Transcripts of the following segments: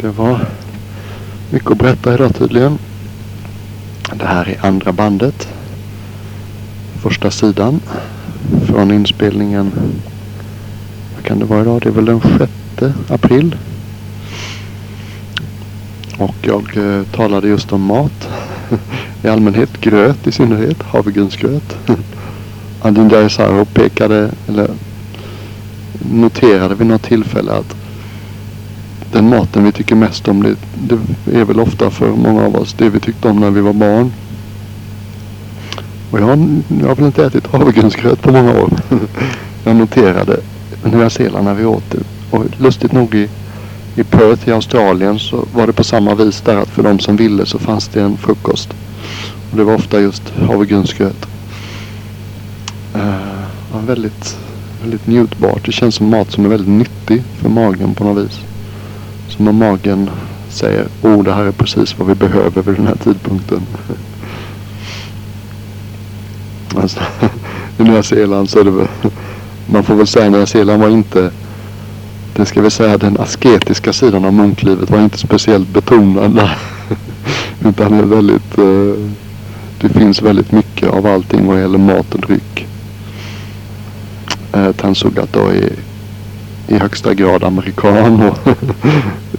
Det var mycket att berätta idag tydligen. Det här är andra bandet. Första sidan från inspelningen. Vad kan det vara idag? Det är väl den 6 april. Och jag eh, talade just om mat. I allmänhet gröt i synnerhet. Havregrynsgröt. Adin Esaro pekade eller noterade vid något tillfälle att den maten vi tycker mest om det, det är väl ofta för många av oss det vi tyckte om när vi var barn. Och jag, har, jag har väl inte ätit havregrynsgröt på många år. jag noterade Nya Zeeland när vi åt det. Och lustigt nog i, i Perth i Australien så var det på samma vis där att för de som ville så fanns det en frukost. Och det var ofta just havregrynsgröt. Uh, väldigt, väldigt njutbart. Det känns som mat som är väldigt nyttig för magen på något vis. Som om magen säger, oh det här är precis vad vi behöver vid den här tidpunkten. Alltså, I Nya Zeeland så är det väl, man får väl säga att Nya Zeeland var inte, det ska vi säga den asketiska sidan av munklivet var inte speciellt betonad där. Utan det är väldigt, eh, det finns väldigt mycket av allting vad gäller mat och dryck. Eh, Tansugato då är i högsta grad amerikan och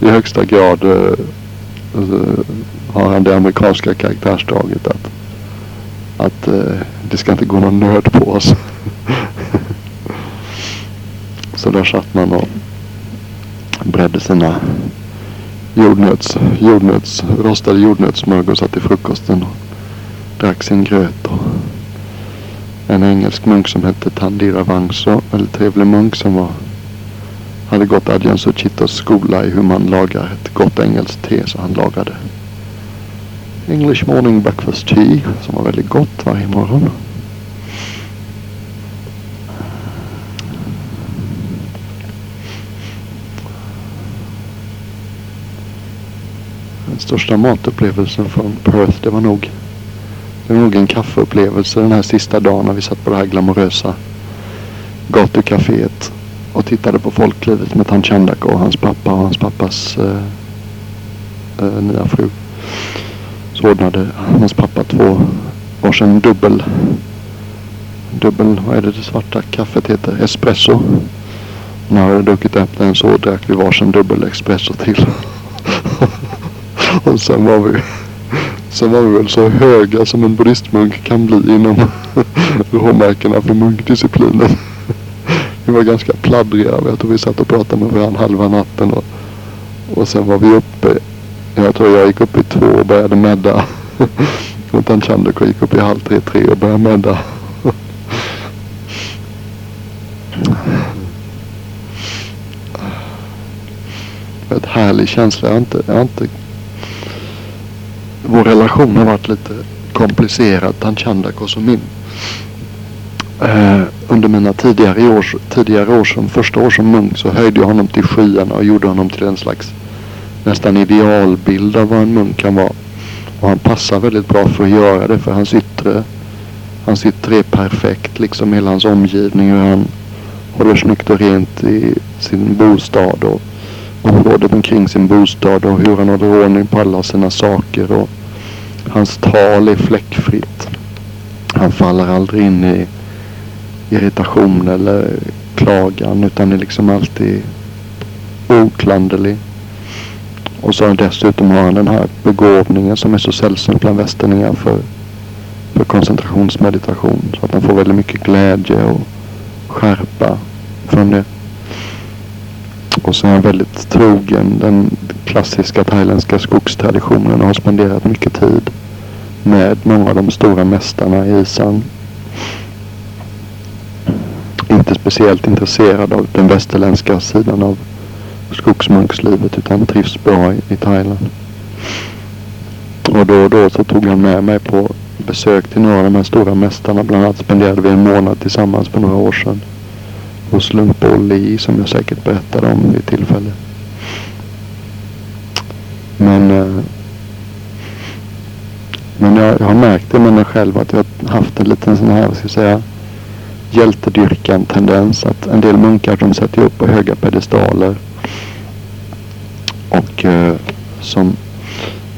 i högsta grad eh, alltså, har han det amerikanska karaktärsdraget att, att eh, det ska inte gå någon nöd på oss. Så där satt man och bredde sina jordnöts, jordnöts, rostade jordnötssmörgåsar till frukosten och drack sin gröt. Och en engelsk munk som hette Tandira Wangso, väldigt trevlig munk som var hade gått Adjan Suchitos skola i hur man lagar ett gott engelskt te så han lagade English morning breakfast tea som var väldigt gott varje morgon. Den största matupplevelsen från Perth det var nog det var nog en kaffeupplevelse den här sista dagen när vi satt på det här glamorösa gatukaféet och tittade på folklivet med tant Chandaka och hans pappa och hans pappas eh, eh, nya fru. Så ordnade hans pappa två varsin dubbel, dubbel, vad är det det svarta kaffet heter? Espresso. Och när vi hade druckit upp den så drack vi varsin dubbel espresso till. och sen var vi Sen var vi väl så höga som en buddhistmunk kan bli inom råmärkena för munkdisciplinen vi var ganska pladdriga. Jag tror vi satt och pratade med varandra halva natten. Och, och sen var vi uppe. Jag tror jag gick upp i två och började medda. och tant Chandako gick upp i halv tre, tre och började medda. Ett härlig känsla. Jag har inte, jag har inte... Vår relation har varit lite komplicerad. Tanchandakos och min. Eh, under mina tidigare år, tidigare år som första år som munk så höjde jag honom till skyarna och gjorde honom till en slags nästan idealbild av vad en munk kan vara. Och han passar väldigt bra för att göra det för hans yttre. Hans yttre är perfekt liksom hela hans omgivning. Hur han håller snyggt och rent i sin bostad och området omkring sin bostad och hur han håller ordning på alla sina saker. Och hans tal är fläckfritt. Han faller aldrig in i irritation eller klagan utan är liksom alltid oklanderlig. Och så dessutom har han den här begåvningen som är så sällsynt bland västerningar för, för koncentrationsmeditation. Så att han får väldigt mycket glädje och skärpa från det. Och så är han väldigt trogen den klassiska thailändska skogstraditionen och har spenderat mycket tid med många av de stora mästarna i Isan inte speciellt intresserad av den västerländska sidan av skogsmunkslivet utan trivs bra i, i Thailand. Och då och då så tog han med mig på besök till några av de här stora mästarna. Bland annat spenderade vi en månad tillsammans för några år sedan. Hos Lumpo Li som jag säkert berättade om vid tillfälle. Men, eh, men jag, jag har märkt det med mig själv att jag har haft en liten sån här, vad ska jag säga, hjältedyrkan tendens att en del munkar de sätter upp på höga pedestaler Och eh, som,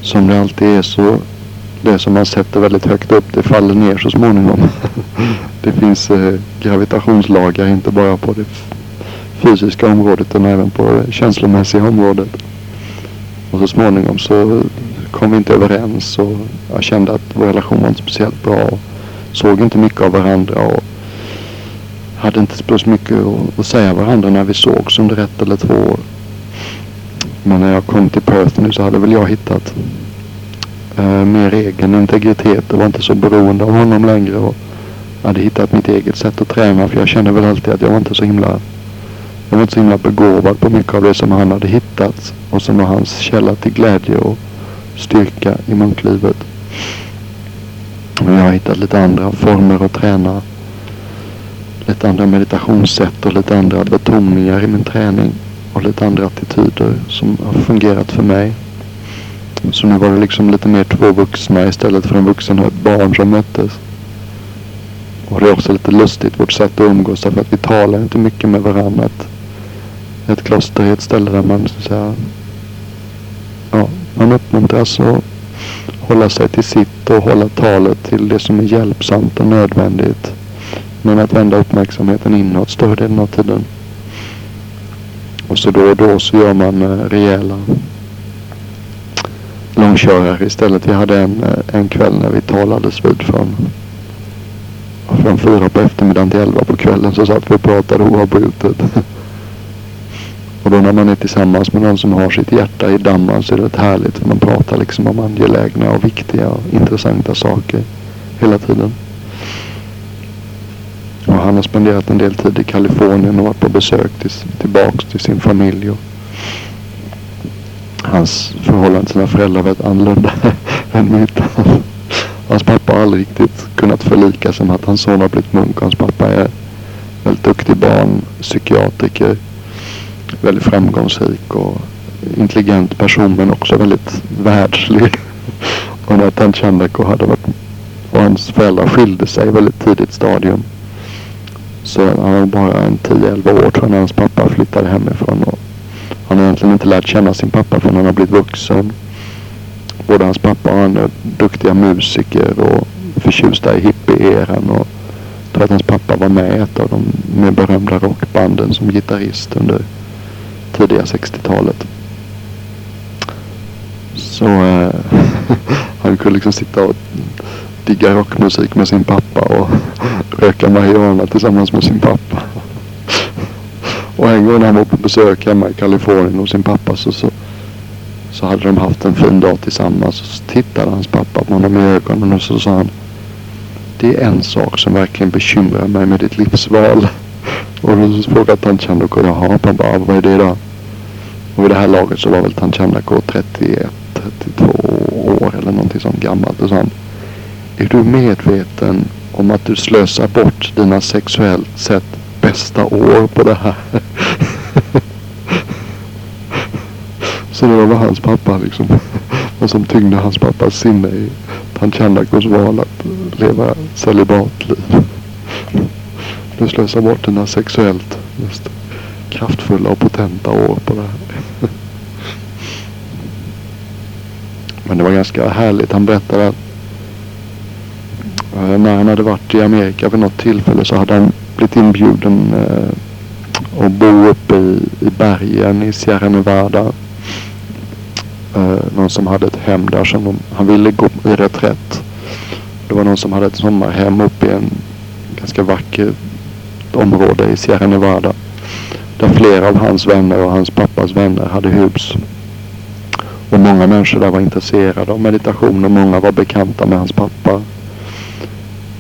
som det alltid är så det som man sätter väldigt högt upp det faller ner så småningom. det finns eh, gravitationslagar inte bara på det fysiska området utan även på det känslomässiga området. Och så småningom så kom vi inte överens och jag kände att vår relation var inte speciellt bra. Och såg inte mycket av varandra och hade inte så mycket att säga varandra när vi sågs under ett eller två år. Men när jag kom till Perth nu så hade väl jag hittat eh, mer egen integritet och var inte så beroende av honom längre. Och hade hittat mitt eget sätt att träna för jag kände väl alltid att jag var inte så himla jag var inte så himla begåvad på mycket av det som han hade hittat och som var hans källa till glädje och styrka i munklivet. Men jag har hittat lite andra former att träna. Lite andra meditationssätt och lite andra betoningar i min träning. Och lite andra attityder som har fungerat för mig. Så nu var det liksom lite mer två vuxna istället för en vuxen och ett barn som möttes. Och det är också lite lustigt vårt sätt att umgås därför att vi talar inte mycket med varandra. Ett, ett kloster är ett ställe där man så att säga, ja, man uppmuntras att hålla sig till sitt och hålla talet till det som är hjälpsamt och nödvändigt. Men att vända uppmärksamheten inåt större delen av tiden. Och så då och då så gör man eh, rejäla långkörare istället. Vi hade en, eh, en kväll när vi talades vid från, från fyra på eftermiddagen till elva på kvällen så satt vi och pratade oavbrutet. Och då när man är tillsammans med någon som har sitt hjärta i dammen så är det rätt härligt. För man pratar liksom om angelägna och viktiga och intressanta saker hela tiden. Han har spenderat en del tid i Kalifornien och varit på besök till, tillbaks till sin familj. Och hans förhållande till sina föräldrar var väldigt annorlunda än mitt. Hans pappa har aldrig riktigt kunnat förlika sig med att hans son har blivit munk. Hans pappa är väldigt duktig barn, psykiatriker, väldigt framgångsrik och intelligent person men också väldigt världslig. och när tant Chandako hade varit och hans föräldrar skilde sig väldigt tidigt stadium. Så han var bara en 10-11 år tror jag när hans pappa flyttade hemifrån. Och han har egentligen inte lärt känna sin pappa förrän han har blivit vuxen. Både hans pappa och han är duktiga musiker och förtjusta i hippie-eran. Och jag tror att hans pappa var med i ett av de mer berömda rockbanden som gitarrist under tidiga 60-talet. Så eh, han kunde liksom sitta och digga rockmusik med sin pappa och röka marijuana tillsammans med sin pappa. Och en gång när han var på besök hemma i Kalifornien hos sin pappa så, så, så hade de haft en fin dag tillsammans. Och så tittade hans pappa på honom i ögonen och så sa han Det är en sak som verkligen bekymrar mig med ditt livsval. Och då frågade Tantjandoko, jaha pappa, vad är det då? Och vid det här laget så var väl Tantjandako 31, 32 år eller någonting sånt gammalt. Och så han, är du medveten om att du slösar bort dina sexuellt sett bästa år på det här? så det var hans pappa liksom. Vad som tyngde hans pappas sinne i Panchandakos val att leva celibatliv. Du slösar bort dina sexuellt mest kraftfulla och potenta år på det här. Men det var ganska härligt. Han berättade att Eh, när han hade varit i Amerika vid något tillfälle så hade han blivit inbjuden eh, att bo uppe i, i bergen i Sierra Nevada. Eh, någon som hade ett hem där som de, han ville gå i reträtt. Det var någon som hade ett sommarhem uppe i en ganska vacker område i Sierra Nevada. Där flera av hans vänner och hans pappas vänner hade hus. Och många människor där var intresserade av meditation och många var bekanta med hans pappa.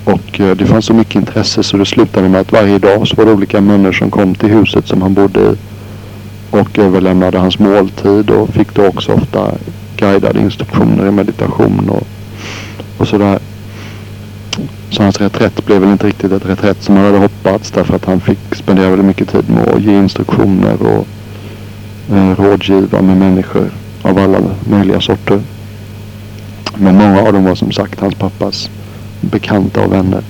Och eh, det fanns så mycket intresse så det slutade med att varje dag så var det olika människor som kom till huset som han bodde i. Och överlämnade hans måltid och fick då också ofta guidade instruktioner i meditation och, och sådär. Så hans reträtt blev väl inte riktigt ett reträtt som han hade hoppats därför att han fick spendera väldigt mycket tid med att ge instruktioner och eh, rådgiva med människor av alla möjliga sorter. Men många av dem var som sagt hans pappas bekanta och vänner.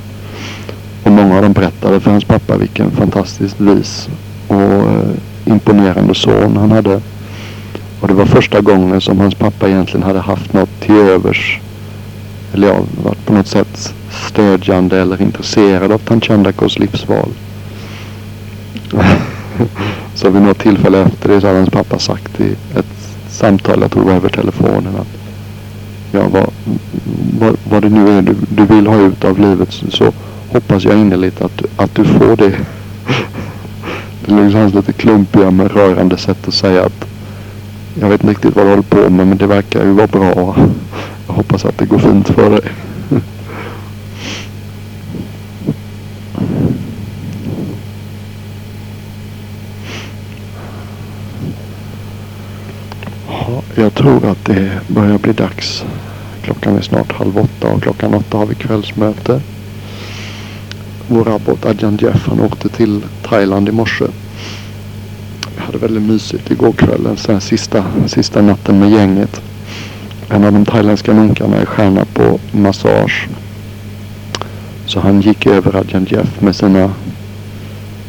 Och många av dem berättade för hans pappa vilken fantastiskt vis och eh, imponerande son han hade. Och det var första gången som hans pappa egentligen hade haft något till övers. Eller ja, varit på något sätt stödjande eller intresserad av Tanchandakos livsval. så vid något tillfälle efter det så hade hans pappa sagt i ett samtal, jag tror det var över telefonen, att ja, vad, vad, vad det nu är du, du vill ha ut av livet så hoppas jag innerligt att, att du får det. Det är liksom hans lite klumpiga men rörande sätt att säga att jag vet inte riktigt vad du håller på med men det verkar ju vara bra. Jag hoppas att det går fint för dig. Jag tror att det börjar bli dags. Klockan är snart halv åtta och klockan åtta har vi kvällsmöte. Vår abbot Adjan Jeff han åkte till Thailand i morse. Vi hade väldigt mysigt igår kväll. Den sista, sista natten med gänget. En av de thailändska munkarna är stjärna på massage. Så han gick över Adjan Jeff med sina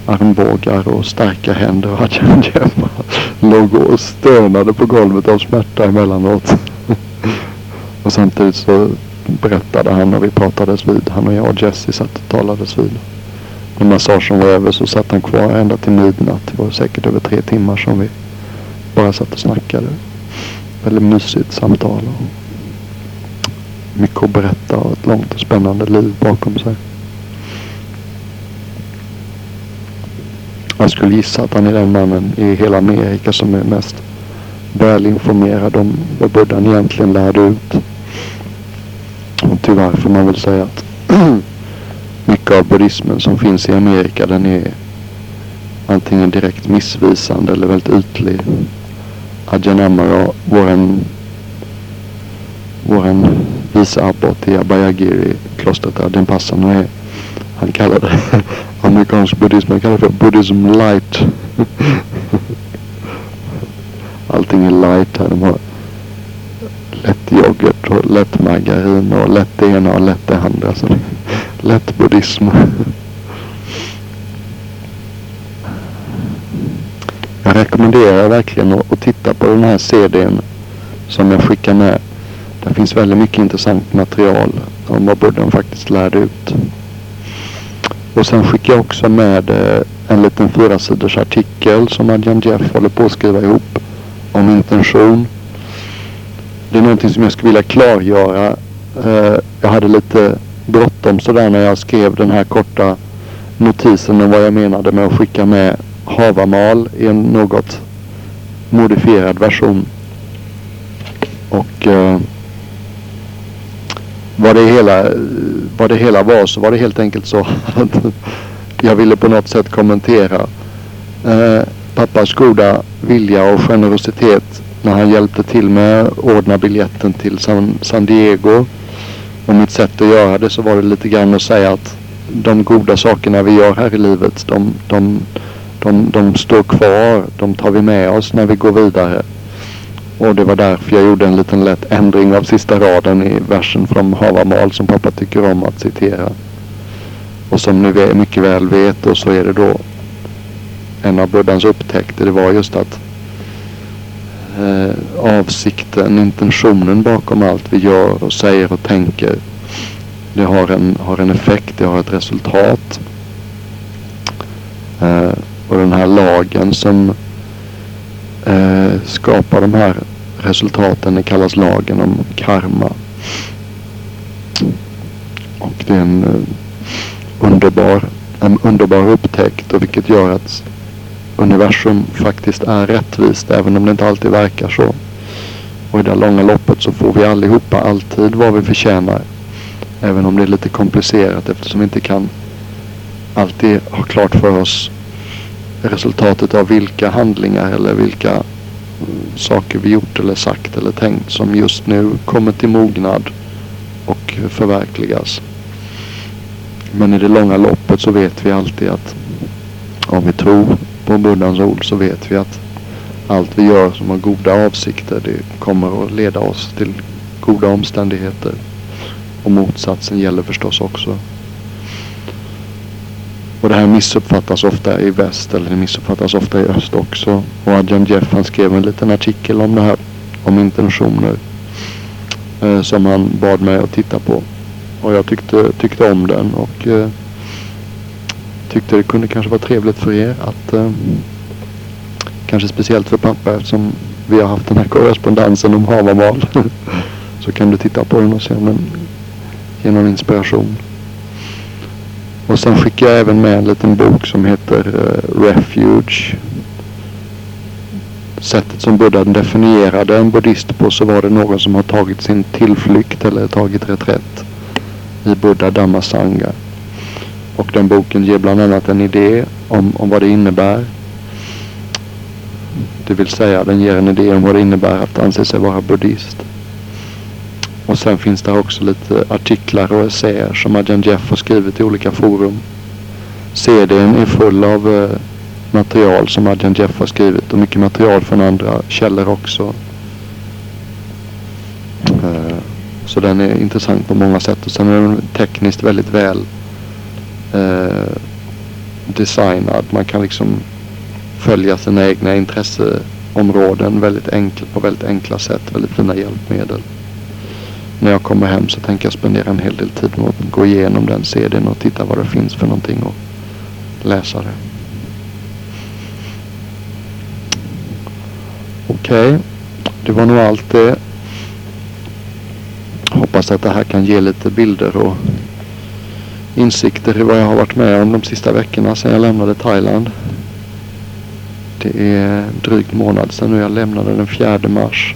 armbågar och starka händer. Och Adjan Jeff låg och stönade på golvet av smärta emellanåt och samtidigt så berättade han och vi pratades vid. Han och jag och Jesse satt och talades vid. När massagen var över så satt han kvar ända till midnatt. Det var säkert över tre timmar som vi bara satt och snackade. Väldigt mysigt samtal. Och mycket att berätta och ett långt och spännande liv bakom sig. Jag skulle gissa att han är den mannen i hela Amerika som är mest välinformerad om vad buddhan egentligen lärde ut. Tyvärr får man väl säga att mycket av buddhismen som finns i Amerika den är antingen direkt missvisande eller väldigt ytlig. Ajahn Amara, våran, våran vice abbot i Abayagiri, klostret där, den passar är han kallar det amerikansk buddhism, han kallar det för buddhism light. Allting är light här. De har lätt yoghurt och lätt margarin och lätt det ena och lätt det andra. Så lätt buddhism. Jag rekommenderar verkligen att, att titta på den här CDn som jag skickar med. Det finns väldigt mycket intressant material om vad buddhan faktiskt lärde ut. Och sen skickar jag också med eh, en liten fyrasidors artikel som Adjan Jeff håller på att skriva ihop om intention. Det är någonting som jag skulle vilja klargöra. Eh, jag hade lite bråttom sådär när jag skrev den här korta notisen om vad jag menade med att skicka med havamal i en något modifierad version. Och eh, vad, det hela, vad det hela var så var det helt enkelt så att jag ville på något sätt kommentera eh, pappas goda vilja och generositet när han hjälpte till med att ordna biljetten till San, San Diego. Och mitt sätt att göra det så var det lite grann att säga att de goda sakerna vi gör här i livet de, de, de, de står kvar. De tar vi med oss när vi går vidare. Och det var därför jag gjorde en liten lätt ändring av sista raden i versen från Havamal som pappa tycker om att citera. Och som ni mycket väl vet och så är det då en av Buddhas upptäckter. Det var just att Eh, avsikten, intentionen bakom allt vi gör och säger och tänker. Det har en, har en effekt, det har ett resultat. Eh, och den här lagen som eh, skapar de här resultaten. Det kallas lagen om karma. Och det är en eh, underbar, en underbar upptäckt och vilket gör att universum faktiskt är rättvist även om det inte alltid verkar så. Och i det långa loppet så får vi allihopa alltid vad vi förtjänar. Även om det är lite komplicerat eftersom vi inte kan alltid ha klart för oss resultatet av vilka handlingar eller vilka saker vi gjort eller sagt eller tänkt som just nu kommer till mognad och förverkligas. Men i det långa loppet så vet vi alltid att om vi tror på Buddhas ord så vet vi att allt vi gör som har goda avsikter det kommer att leda oss till goda omständigheter. Och motsatsen gäller förstås också. Och det här missuppfattas ofta i väst eller det missuppfattas ofta i öst också. Och Adjan Jeff han skrev en liten artikel om det här. Om intentioner. Eh, som han bad mig att titta på. Och jag tyckte, tyckte om den och eh, tyckte det kunde kanske vara trevligt för er att eh, kanske speciellt för pappa eftersom vi har haft den här korrespondensen om Havamal. så kan du titta på den och se om den ger någon inspiration. Och sen skickar jag även med en liten bok som heter eh, Refuge. Sättet som Buddha definierade en buddhist på så var det någon som har tagit sin tillflykt eller tagit reträtt i Buddha Dhamma Sangha. Och den boken ger bland annat en idé om, om vad det innebär. Det vill säga den ger en idé om vad det innebär att anse sig vara buddhist. Och sen finns det också lite artiklar och essäer som Adjan Jeff har skrivit i olika forum. CDn är full av eh, material som Adjan Jeff har skrivit och mycket material från andra källor också. Eh, så den är intressant på många sätt och sen är den tekniskt väldigt väl eh, designad. Man kan liksom följa sina egna intresseområden väldigt enkelt på väldigt enkla sätt. Väldigt fina hjälpmedel när jag kommer hem så tänker jag spendera en hel del tid med att gå igenom den CDn och titta vad det finns för någonting och läsa det. Okej, okay. det var nog allt det. Hoppas att det här kan ge lite bilder och insikter i vad jag har varit med om de sista veckorna sedan jag lämnade Thailand. Det är drygt månad sedan nu jag lämnade den 4 mars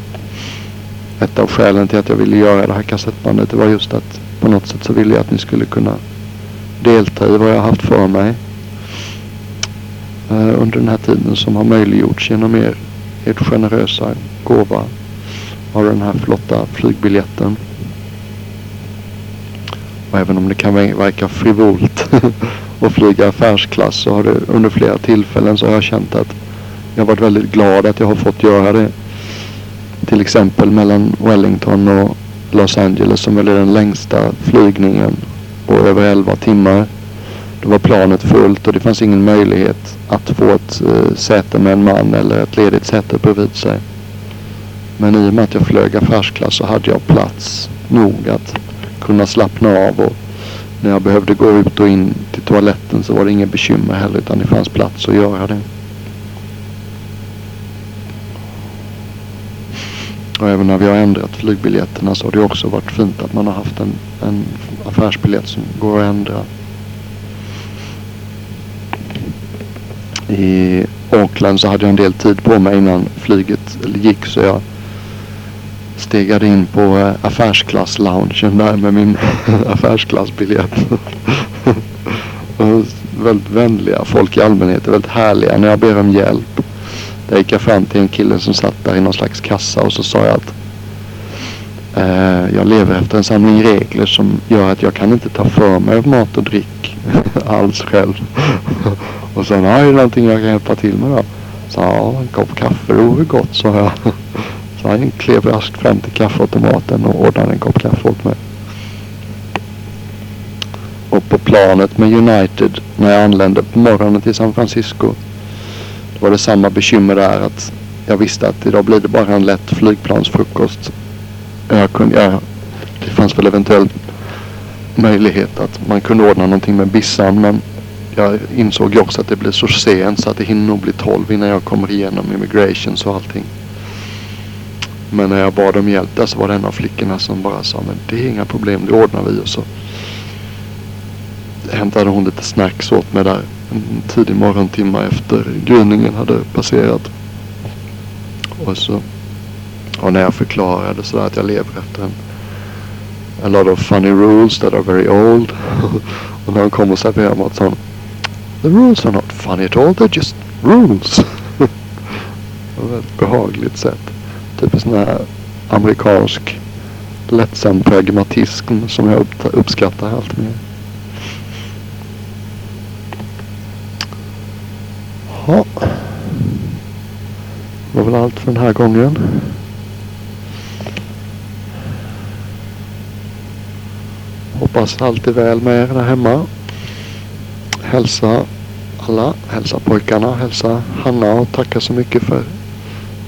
ett av skälen till att jag ville göra det här kassettbandet det var just att på något sätt så ville jag att ni skulle kunna delta i vad jag haft för mig eh, under den här tiden som har möjliggjorts genom er, ert generösa gåva av den här flotta flygbiljetten. Och även om det kan verka frivolt att flyga affärsklass så har det under flera tillfällen så har jag känt att jag varit väldigt glad att jag har fått göra det till exempel mellan Wellington och Los Angeles som väl är den längsta flygningen på över 11 timmar. Då var planet fullt och det fanns ingen möjlighet att få ett uh, säte med en man eller ett ledigt säte bredvid sig. Men i och med att jag flög affärsklass så hade jag plats nog att kunna slappna av och när jag behövde gå ut och in till toaletten så var det inga bekymmer heller utan det fanns plats att göra det. Och även när vi har ändrat flygbiljetterna så har det också varit fint att man har haft en, en affärsbiljett som går att ändra. I Auckland så hade jag en del tid på mig innan flyget gick så jag stegade in på eh, affärsklass-loungen där med min affärsklassbiljett. väldigt vänliga folk i allmänhet är väldigt härliga när jag ber om hjälp. Där gick jag fram till en kille som satt där i någon slags kassa och så sa jag att eh, jag lever efter en samling regler som gör att jag kan inte ta för mig av mat och dryck alls själv. och sen har jag någonting jag kan hjälpa till med då. Så ja, en kopp kaffe det vore gott sa jag så han klev raskt fram till kaffeautomaten och ordnade en kopp kaffe åt mig. Och på planet med United när jag anlände på morgonen till San Francisco Då var det samma bekymmer där att jag visste att idag blir det bara en lätt flygplansfrukost. Jag kunde, jag, det fanns väl eventuellt möjlighet att man kunde ordna någonting med bissan men jag insåg ju också att det blir så sent så att det hinner nog bli tolv innan jag kommer igenom immigrations och allting. Men när jag bad om hjälp där så var det en av flickorna som bara sa men det är inga problem, det ordnar vi och så hämtade hon lite snacks åt mig där en tidig morgontimma efter gryningen hade passerat. Och så och när jag förklarade sådär att jag lever efter en a lot of funny rules that are very old. och när hon kom och serverade mat sa hon... The rules are not funny at all, they're just rules. På ett behagligt sätt. Typ en sån här amerikansk lättsam pragmatism som jag uppskattar allt mer. Ja. Det var väl allt för den här gången. Hoppas allt är väl med er där hemma. hälsa alla, hälsa pojkarna, hälsa Hanna och tacka så mycket för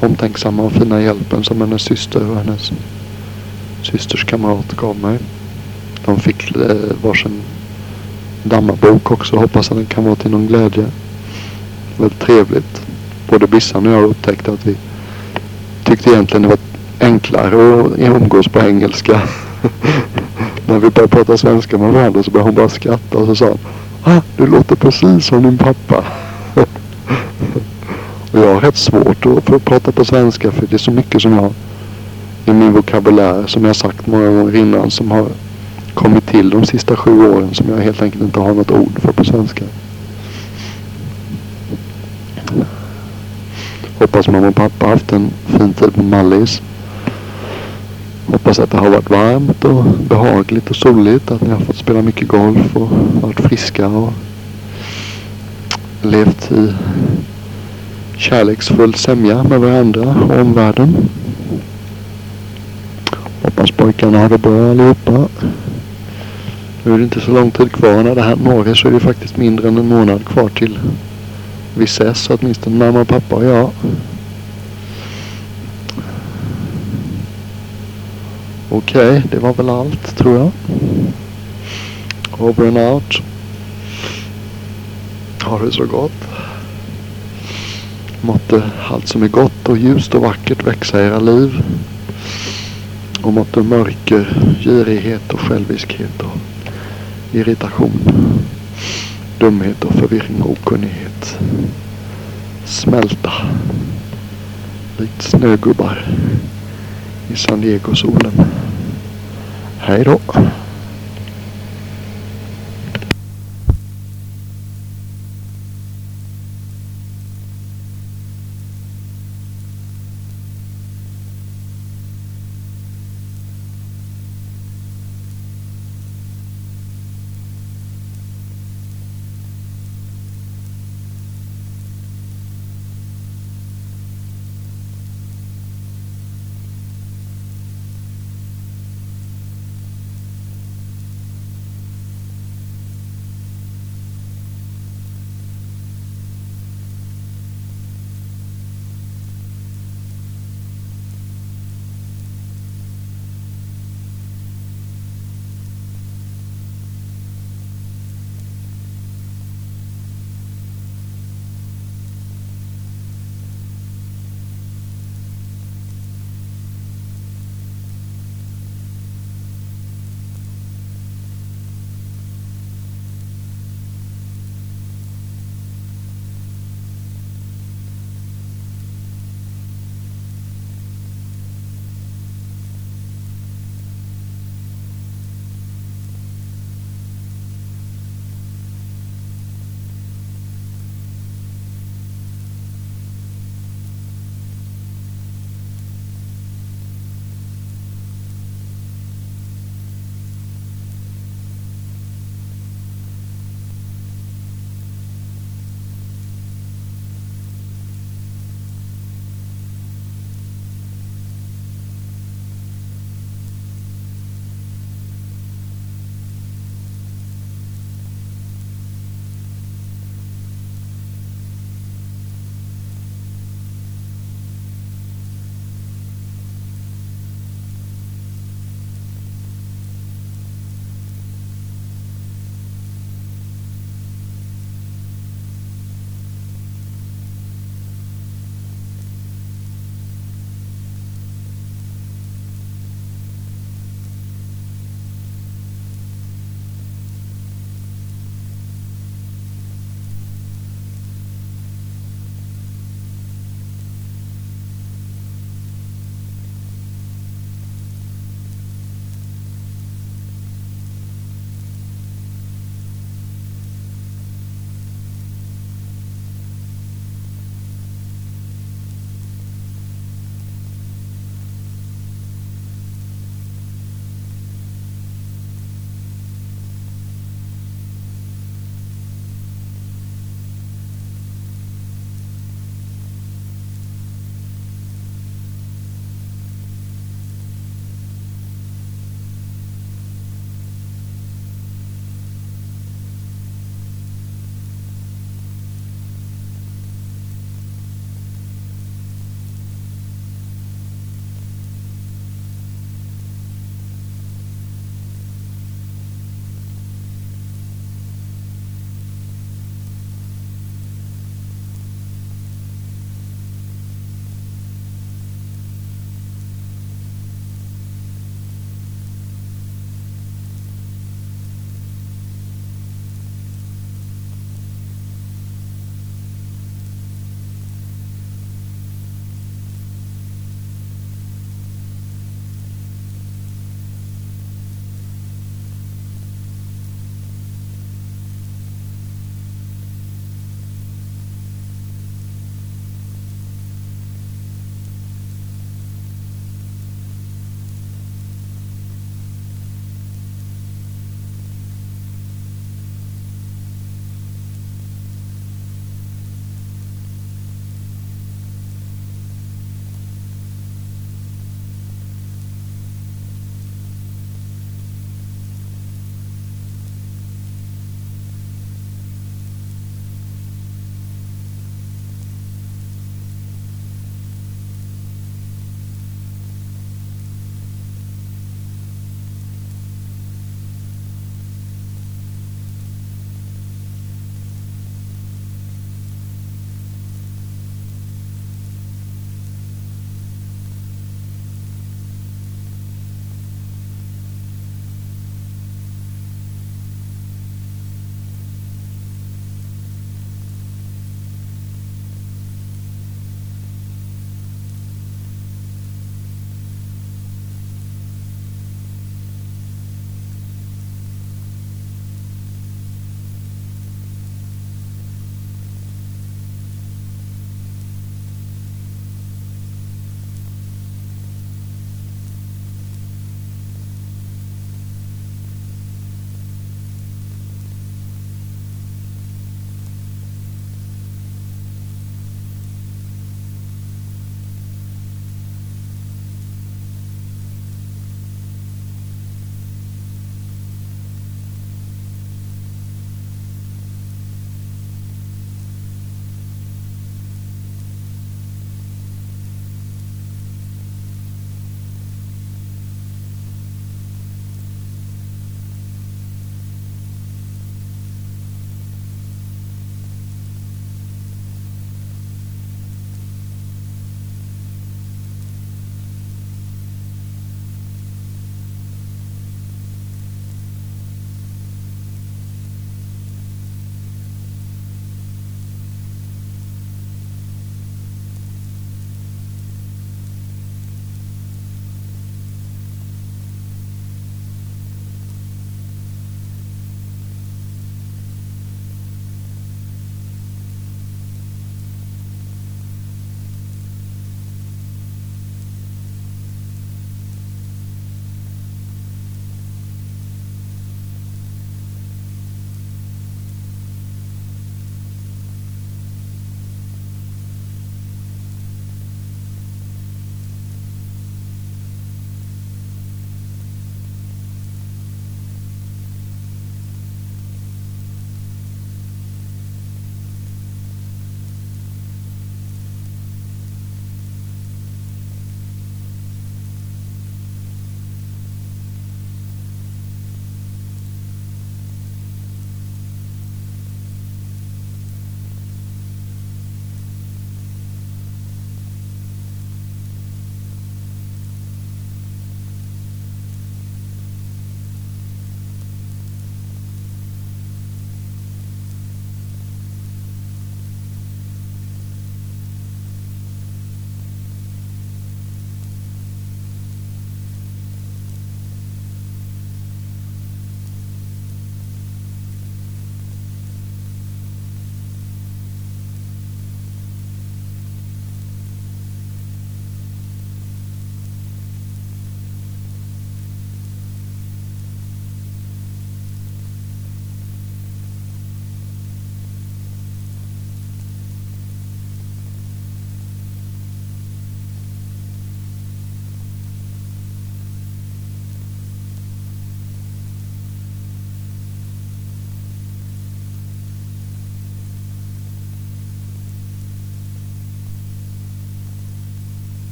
omtänksamma och fina hjälpen som hennes syster och hennes systers kamrat gav mig. De fick eh, varsin dammarbok också. Hoppas att den kan vara till någon glädje. Väldigt trevligt. Både Bissan och jag upptäckte att vi tyckte egentligen det var enklare att umgås på engelska. När vi började prata svenska med varandra så började hon bara skratta och så sa hon ah, du låter precis som din pappa. och jag har rätt svårt att få prata på svenska för det är så mycket som jag i min vokabulär som jag sagt många gånger innan som har kommit till de sista sju åren som jag helt enkelt inte har något ord för på svenska. Hoppas mamma och pappa haft en fin tid på Mallis. Hoppas att det har varit varmt och behagligt och soligt. Att ni har fått spela mycket golf och varit friska och levt i kärleksfull sämja med varandra och omvärlden. Hoppas pojkarna har det bra allihopa. Nu är det inte så lång tid kvar. När det här når så är det faktiskt mindre än en månad kvar till vi ses. Åtminstone mamma pappa och jag. Okej, okay, det var väl allt tror jag. Over and out. Ha det så gott. Måtte allt som är gott och ljust och vackert växa i era liv. Och måtte mörker, girighet och själviskhet och irritation, dumhet och förvirring och okunnighet smälta likt snögubbar i San Diego-solen. Hej då!